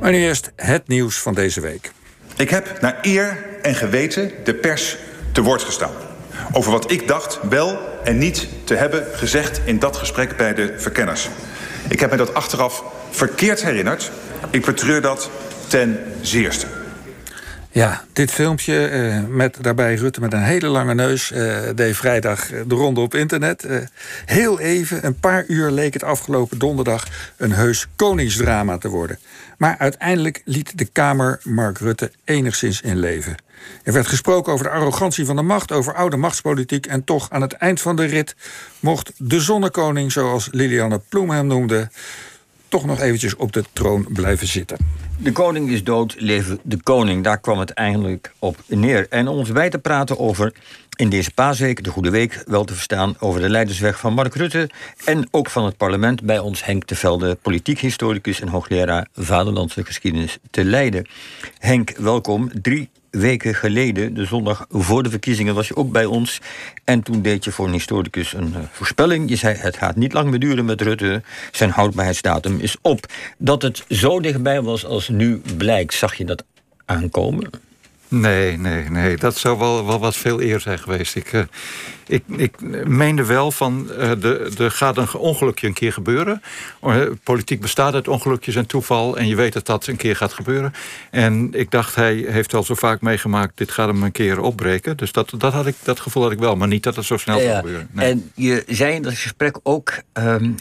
Maar nu eerst het nieuws van deze week. Ik heb naar eer en geweten de pers te woord gestaan. Over wat ik dacht wel en niet te hebben gezegd in dat gesprek bij de verkenners. Ik heb me dat achteraf verkeerd herinnerd. Ik betreur dat ten zeerste. Ja, dit filmpje uh, met daarbij Rutte met een hele lange neus uh, deed vrijdag de ronde op internet. Heel even, een paar uur leek het afgelopen donderdag een heus koningsdrama te worden. Maar uiteindelijk liet de Kamer Mark Rutte enigszins in leven. Er werd gesproken over de arrogantie van de macht, over oude machtspolitiek. En toch aan het eind van de rit mocht de zonnekoning, zoals Lilianne Ploem hem noemde, toch nog eventjes op de troon blijven zitten. De koning is dood, leven de koning. Daar kwam het eigenlijk op neer. En om ons bij te praten over in deze paasweek, de Goede Week, wel te verstaan... over de leidersweg van Mark Rutte en ook van het parlement... bij ons Henk de Velde, politiek historicus en hoogleraar... vaderlandse geschiedenis te Leiden. Henk, welkom. Drie weken geleden, de zondag voor de verkiezingen, was je ook bij ons. En toen deed je voor een historicus een uh, voorspelling. Je zei: het gaat niet lang meer duren met Rutte. Zijn houdbaarheidsdatum is op. Dat het zo dichtbij was als nu blijkt, zag je dat aankomen? Nee, nee, nee. Dat zou wel, wel wat veel eer zijn geweest. Ik, uh, ik, ik meende wel van, uh, er gaat een ongelukje een keer gebeuren. Uh, politiek bestaat uit ongelukjes en toeval. En je weet dat dat een keer gaat gebeuren. En ik dacht, hij heeft al zo vaak meegemaakt... dit gaat hem een keer opbreken. Dus dat, dat, had ik, dat gevoel had ik wel. Maar niet dat het zo snel ja, zou gebeuren. Nee. En je zei in dat gesprek ook... Um,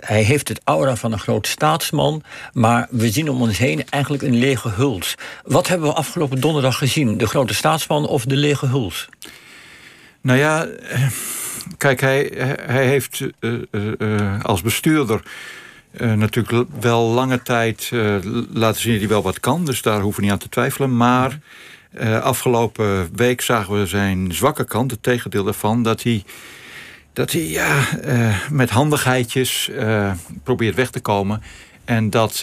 hij heeft het aura van een groot staatsman... maar we zien om ons heen eigenlijk een lege huls. Wat hebben we afgelopen donderdag gezien? De grote staatsman of de lege huls? Nou ja, kijk, hij, hij heeft uh, uh, als bestuurder natuurlijk wel lange tijd laten zien dat hij wel wat kan. Dus daar hoeven we niet aan te twijfelen. Maar afgelopen week zagen we zijn zwakke kant, het tegendeel daarvan, dat hij. Dat hij ja, met handigheidjes probeert weg te komen. En dat,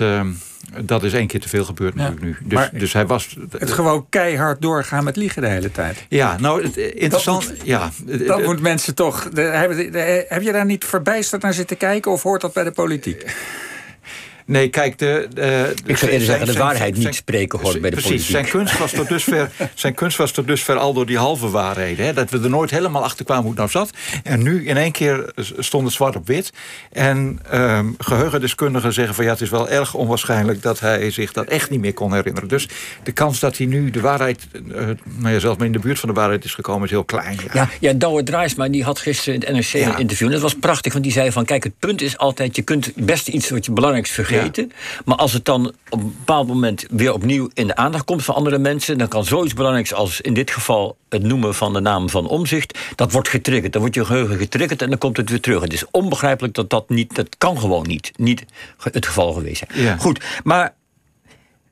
dat is één keer te veel gebeurd natuurlijk nu. Dus, maar dus hij was... Het gewoon keihard doorgaan met liegen de hele tijd. Ja, nou, het, interessant... Dat moet, ja, dat moet mensen toch... De, heb, heb je daar niet verbijsterd naar zitten kijken... of hoort dat bij de politiek? Nee, kijk, de, de, ik zou eerder zeggen, de waarheid niet spreken hoort bij de precies, politiek. Zijn kunst, was tot dusver, zijn kunst was tot dusver al door die halve waarheden. Hè, dat we er nooit helemaal achter kwamen hoe het nou zat. En nu in één keer stond het zwart op wit. En um, geheugendeskundigen zeggen van ja, het is wel erg onwaarschijnlijk dat hij zich dat echt niet meer kon herinneren. Dus de kans dat hij nu de waarheid, uh, nou ja, zelfs maar in de buurt van de waarheid is gekomen, is heel klein. Ja, ja, ja Douwe Draaisma, die had gisteren in het NRC ja. een interview. En dat was prachtig, want die zei van kijk, het punt is altijd, je kunt best iets wat je belangrijks vergeten. Ja. Maar als het dan op een bepaald moment weer opnieuw in de aandacht komt van andere mensen, dan kan zoiets belangrijks als in dit geval het noemen van de naam van omzicht, dat wordt getriggerd. Dan wordt je geheugen getriggerd en dan komt het weer terug. Het is onbegrijpelijk dat dat niet, dat kan gewoon niet, niet het geval geweest zijn. Ja. Goed, maar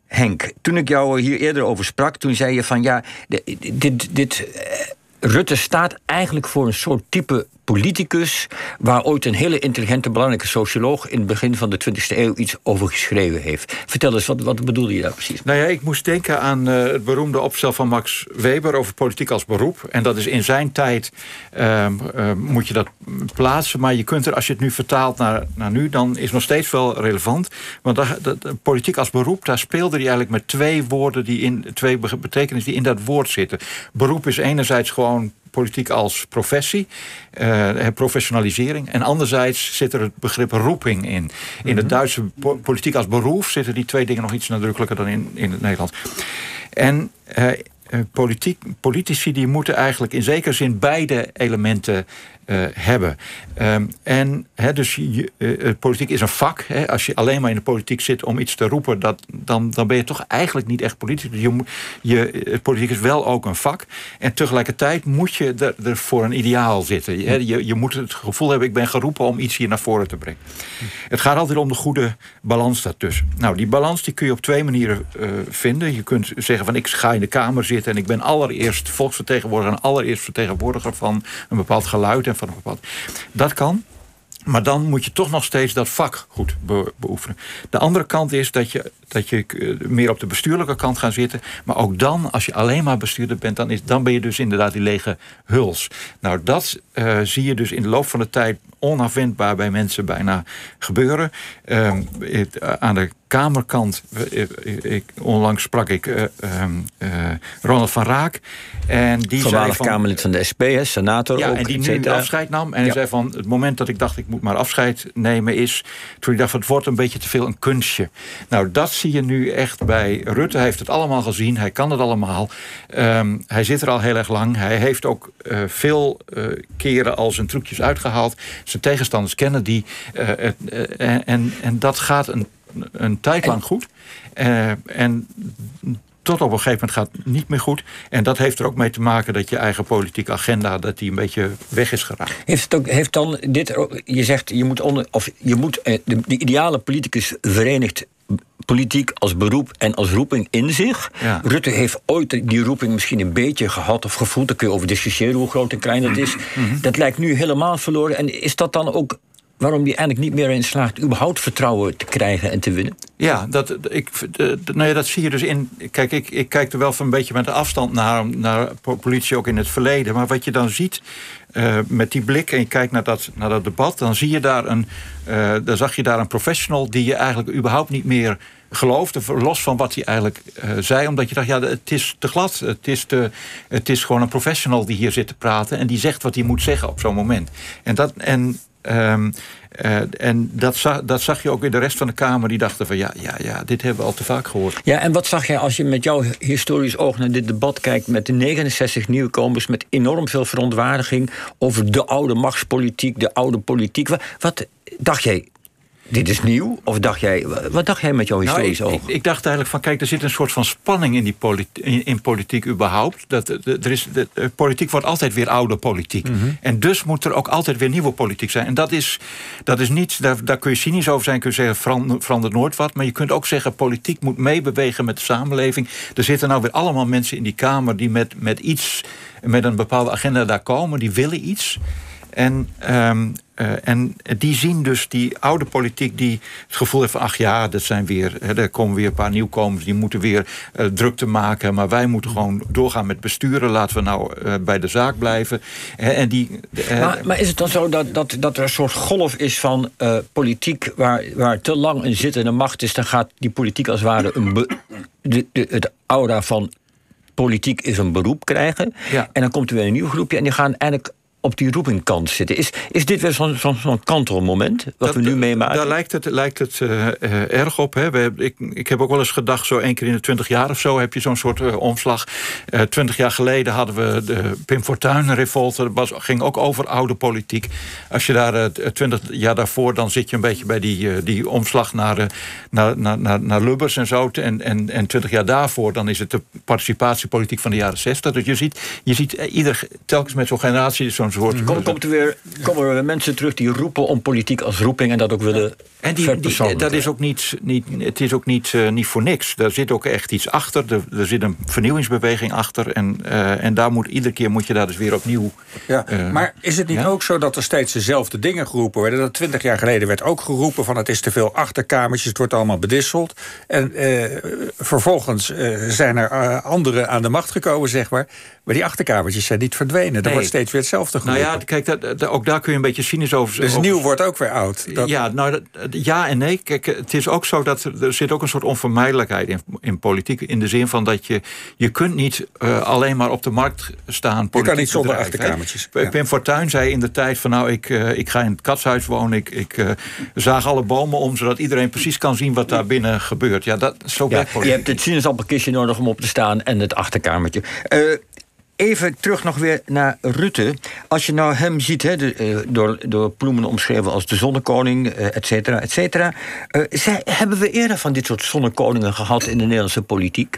Henk, toen ik jou hier eerder over sprak, toen zei je van ja, dit, dit, Rutte staat eigenlijk voor een soort type politicus... waar ooit een hele intelligente, belangrijke socioloog... in het begin van de 20e eeuw iets over geschreven heeft. Vertel eens, wat, wat bedoelde je daar precies? Nou ja, ik moest denken aan uh, het beroemde opstel van Max Weber... over politiek als beroep. En dat is in zijn tijd, uh, uh, moet je dat plaatsen... maar je kunt er, als je het nu vertaalt naar, naar nu... dan is het nog steeds wel relevant. Want dat, politiek als beroep, daar speelde hij eigenlijk met twee woorden... Die in, twee betekenissen die in dat woord zitten. Beroep is enerzijds gewoon politiek als professie, uh, professionalisering. En anderzijds zit er het begrip roeping in. In mm -hmm. het Duitse po politiek als beroep zitten die twee dingen nog iets nadrukkelijker dan in, in het Nederlands. En uh, politiek, politici die moeten eigenlijk in zekere zin beide elementen uh, hebben. Um, en dus je, uh, politiek is een vak. Als je alleen maar in de politiek zit om iets te roepen, dat, dan, dan ben je toch eigenlijk niet echt politiek. Je, je, politiek is wel ook een vak. En tegelijkertijd moet je er, voor een ideaal zitten. Je, je moet het gevoel hebben, ik ben geroepen om iets hier naar voren te brengen. Het gaat altijd om de goede balans daartussen. Nou, die balans die kun je op twee manieren vinden. Je kunt zeggen van ik ga in de Kamer zitten en ik ben allereerst volksvertegenwoordiger en allereerst vertegenwoordiger van een bepaald geluid en een bepaald. Dat kan. Maar dan moet je toch nog steeds dat vak goed be beoefenen. De andere kant is dat je, dat je meer op de bestuurlijke kant gaat zitten. Maar ook dan, als je alleen maar bestuurder bent, dan, is, dan ben je dus inderdaad die lege huls. Nou, dat uh, zie je dus in de loop van de tijd onafwendbaar bij mensen bijna gebeuren. Uh, het, aan de Kamerkant. Ik, onlangs sprak ik ehm, Ronald van Raak. En die zei van, Kamerlid van de SP, senator ja, ook, en die nu afscheid nam. En hij zei van, het moment dat ik dacht... ik moet maar afscheid nemen is... toen ik dacht, het wordt een beetje te veel een kunstje. Nou, dat zie je nu echt bij Rutte. Hij heeft het allemaal gezien, hij kan het allemaal. Ehm, hij zit er al heel erg lang. Hij heeft ook veel keren al zijn trucjes uitgehaald. Zijn tegenstanders kennen die. en, en dat gaat een, een tijd lang goed. en tot op een gegeven moment gaat het niet meer goed. En dat heeft er ook mee te maken dat je eigen politieke agenda dat die een beetje weg is geraakt. Heeft, het ook, heeft dan dit, je zegt je moet, onder, of je moet de, de ideale politicus verenigt politiek als beroep en als roeping in zich. Rutte heeft ooit die roeping misschien een beetje gehad of gevoeld. Daar kun je over discussiëren hoe groot en klein dat is. Mhm. Dat lijkt nu helemaal verloren. En is dat dan ook waarom die eigenlijk niet meer in slaagt überhaupt vertrouwen te krijgen en te winnen? Ja, dat, ik, nou ja, dat zie je dus in. Kijk, ik, ik kijk er wel van een beetje met afstand naar, naar politie ook in het verleden. Maar wat je dan ziet uh, met die blik en je kijkt naar dat, naar dat debat, dan zie je daar een. Uh, dan zag je daar een professional die je eigenlijk überhaupt niet meer geloofde, los van wat hij eigenlijk zei. Omdat je dacht, ja, het is te glad. Het is, te, het is gewoon een professional die hier zit te praten. En die zegt wat hij moet zeggen op zo'n moment. En, dat, en Um, uh, en dat zag, dat zag je ook in de rest van de Kamer. Die dachten van ja, ja, ja, dit hebben we al te vaak gehoord. Ja, en wat zag jij als je met jouw historisch oog naar dit debat kijkt... met de 69 nieuwkomers, met enorm veel verontwaardiging... over de oude machtspolitiek, de oude politiek. Wat, wat dacht jij, dit is nieuw? Of dacht jij, wat dacht jij met jouw nou, historisch oog? Ik, ik, dacht eigenlijk van, kijk, er zit een soort van spanning in, die in, politiek überhaupt. Dat, er is, de, politiek wordt altijd weer oude politiek. Mhm. En dus moet er ook altijd weer nieuwe politiek zijn. En dat is, dat is niet, daar, daar kun je cynisch over zijn, kun je zeggen, verandert, verandert nooit wat. Maar je kunt ook zeggen, politiek moet meebewegen met de samenleving. Er zitten nou weer allemaal mensen in die Kamer die met, met iets, met een bepaalde agenda daar komen, die willen iets. En, um, uh, en die zien dus die oude politiek die het gevoel heeft van... ach ja, dat zijn weer, hè, er komen weer een paar nieuwkomers... die moeten weer uh, drukte maken. Maar wij moeten gewoon doorgaan met besturen. Laten we nou uh, bij de zaak blijven. en die, maar, maar, is het dan zo dat, dat, dat er een soort golf is van politiek... Waar, waar te lang een zittende macht is... dan gaat die politiek als het ware een de, de, het aura van politiek is een beroep krijgen. Ja. En dan komt er weer een nieuw groepje... en die gaan eigenlijk op die roepingkant zitten. Is, is dit weer zo'n zo'n zo kantelmoment wat we nu meemaken? Daar lijkt het, lijkt het uh, erg op. Hè. We, ik, ik heb ook wel eens gedacht, zo één keer in de twintig jaar of zo... heb je zo'n soort uh, omslag. Twintig jaar geleden hadden we de Pim Fortuyn-revolte. Dat ging ook over oude politiek. Als je daar twintig jaar daarvoor... dan zit je een beetje bij die, die omslag naar, naar, naar, naar, naar Lubbers en zo. En, en, en twintig jaar daarvoor dan is het de participatiepolitiek van de jaren zestig. Dus je ziet, je ziet ieder, telkens met zo'n generatie... zo'n enzovoort. Kom, komt er weer, komen er mensen terug die roepen om politiek als roeping en dat ook willen en die, die, dat is ook niet, niet, het is ook niet, uh, niet voor niks. Daar zit ook echt iets achter. Er, er zit een vernieuwingsbeweging achter. En, uh, en daar moet, iedere keer moet je daar dus weer opnieuw... Ja, uh, maar is het niet ja? ook zo dat er steeds dezelfde dingen geroepen werden? Dat twintig jaar geleden werd ook geroepen van... het is te veel achterkamertjes, het wordt allemaal bedisseld. En vervolgens zijn er anderen aan de macht gekomen, zeg maar. Maar die achterkamertjes zijn niet verdwenen. Er nee. wordt steeds weer hetzelfde geroepen. Nou ja, kijk, dat, dat, ook daar kun je een beetje cynisch over... Dus over... nieuw wordt ook weer oud. Dat... Ja, nou... Dat, ja en nee. Kijk, het is ook zo dat er, zit ook een soort onvermijdelijkheid in, in politiek. In de zin van dat je, je kunt niet uh, alleen maar op de markt staan. Je kan niet zonder achterkamertjes. Ja. Pim Fortuyn zei in de tijd van nou, ik, uh, ik ga in het katshuis wonen. Ik, ik uh, zaag alle bomen om, zodat iedereen precies kan zien wat daar binnen gebeurt. Ja, dat, zo ja, Je hebt het sinaasappelkistje nodig om op te staan en het achterkamertje. Even terug nog weer naar Rutte. Als je nou hem ziet, hè, de, uh, door, door Ploemen omschreven als de zonnekoning, uh, et cetera, et cetera. Zij, hebben we eerder van dit soort zonnekoningen gehad in de Nederlandse politiek?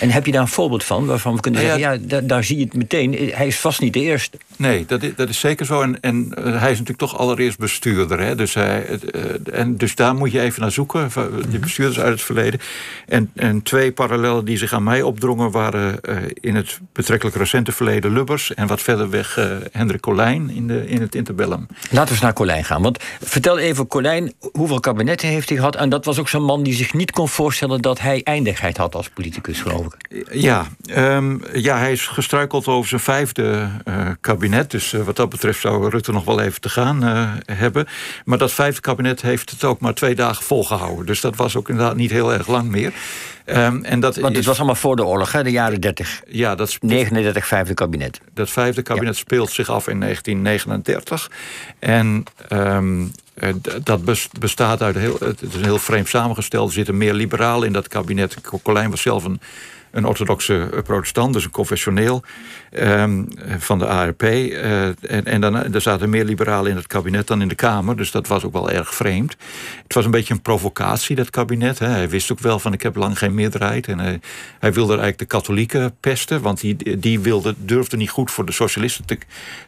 En heb je daar een voorbeeld van waarvan we kunnen nou zeggen... ja, daar, daar, zie je het meteen, hij is vast niet de eerste. Nee, dat is, dat is zeker zo. En, en uh, hij is natuurlijk toch allereerst bestuurder. Hè? Dus, hij, uh, en dus daar moet je even naar zoeken, die bestuurders uit het verleden. En, en twee parallellen die zich aan mij opdrongen... waren uh, in het betrekkelijk recente verleden Lubbers... en wat verder weg Hendrik Colijn in, de, in het interbellum. Laten we eens naar Colijn gaan. Want vertel even, Colijn, hoeveel kabinetten heeft hij gehad? En dat was ook zo'n man die zich niet kon voorstellen... dat hij eindigheid had als politicus geloof ik. Ja, ehm, ja, hij is gestruikeld over zijn vijfde uh, kabinet. Dus uh, wat dat betreft zou Rutte nog wel even te gaan hebben. Maar dat vijfde kabinet heeft het ook maar twee dagen volgehouden. Dus dat was ook inderdaad niet heel erg lang meer. Um, en dat Want het was allemaal voor de oorlog, hè, de jaren 30. Ja, dat 39, vijfde kabinet. Dat vijfde kabinet ja. speelt zich af in 1939. En um, dat bestaat uit heel. Het is een heel vreemd samengesteld. Er zitten meer liberalen in dat kabinet. Colijn was zelf een een orthodoxe eh, protestant, dus een confessioneel um, van de ARP. Uh, eh, en, en dan, er zaten meer liberalen in het kabinet dan in de Kamer, dus dat was ook wel erg vreemd. Het was een beetje een provocatie, dat kabinet. Hè. Hij wist ook wel van ik heb lang geen meerderheid. En hij, hij wilde eigenlijk de katholieken pesten, want die, die wilde, durfde niet goed voor de socialisten te,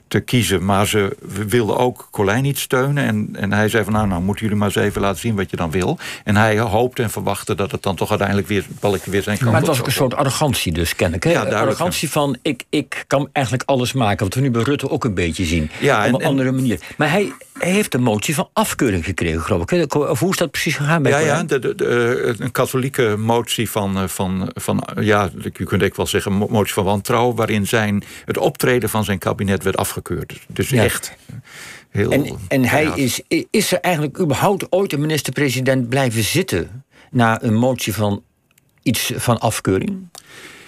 te kiezen. Maar ze wilden ook Colijn niet steunen. En, en hij zei van nou, nou moeten jullie maar eens even laten zien wat je dan wil. En hij hoopte en verwachtte dat het dan toch uiteindelijk weer weer zijn kant Maar het was ook een soort arrogantie dus, ken ik. Hè? Ja, arrogantie van ik, ik kan eigenlijk alles maken. Wat we nu bij Rutte ook een beetje zien. Ja, op een andere manier. Maar hij, hij heeft een motie van afkeuring gekregen, geloof ik. Of hoe is dat precies gegaan bij Ja, ja de, de, de, een katholieke motie van, eh, van, van ja, je kunt ik wel zeggen, een motie van wantrouwen... waarin zijn, het optreden van zijn kabinet werd afgekeurd. Dus echt... Heel, en en hij is, is er eigenlijk überhaupt ooit een minister-president blijven zitten... na een motie van iets van afkeuring?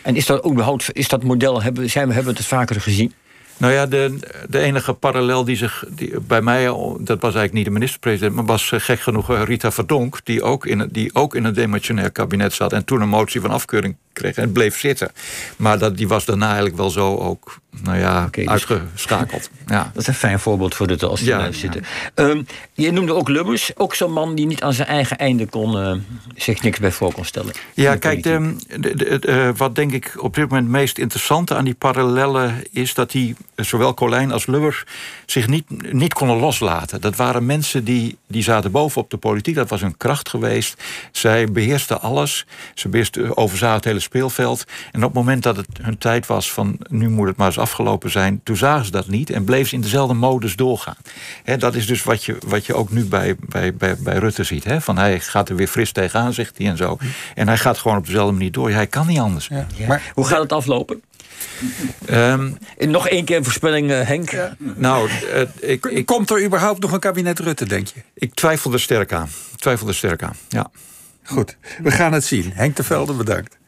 En is dat überhaupt, is dat model, hebben, zijn we, hebben het vaker gezien? Nou ja, de, de enige parallel die zich bij mij, dat was eigenlijk niet de minister-president, maar was eh, gek genoeg eh, Rita Verdonk, die ook in, die ook in een demissionair kabinet zat en toen een motie van afkeuring en bleef zitten. Maar dat, die was daarna eigenlijk wel zo ook nou ja, okay, dus- uitgeschakeld. Ja. Dat is een fijn voorbeeld voor de als die ja, zitten. Um, je noemde ook Lubbers, ook zo'n man die niet aan zijn eigen einde kon, uh, zich niks bij voor kon stellen. Ja, kijk, de, de, uh, wat denk ik op dit moment het meest interessante aan die parallellen is dat die, zowel Colijn als Lubbers, zich niet, niet konden loslaten. Dat waren mensen die, die zaten bovenop de politiek, dat was hun kracht geweest. Zij beheersten alles, ze beheersten, overzagen het hele speelveld. En op het moment dat het hun tijd was van nu moet het maar eens afgelopen zijn, toen zagen ze dat niet en bleven ze in dezelfde modus doorgaan. dat is dus wat je, wat je ook nu bij, bij, bij, bij Rutte ziet. van hij gaat er weer fris tegenaan, zegt hij en zo. En hij gaat gewoon op dezelfde manier door. Hij kan niet anders. Ja. Maar hoe gaat het aflopen? Um, nog één keer een voorspelling, uh, Henk. Nou, uh, ik, ik, Komt er überhaupt nog een kabinet Rutte, denk je? Ik twijfel er sterk aan. Ik twijfel er sterk aan, ja. Goed, we gaan het zien. Henk de Velde, bedankt.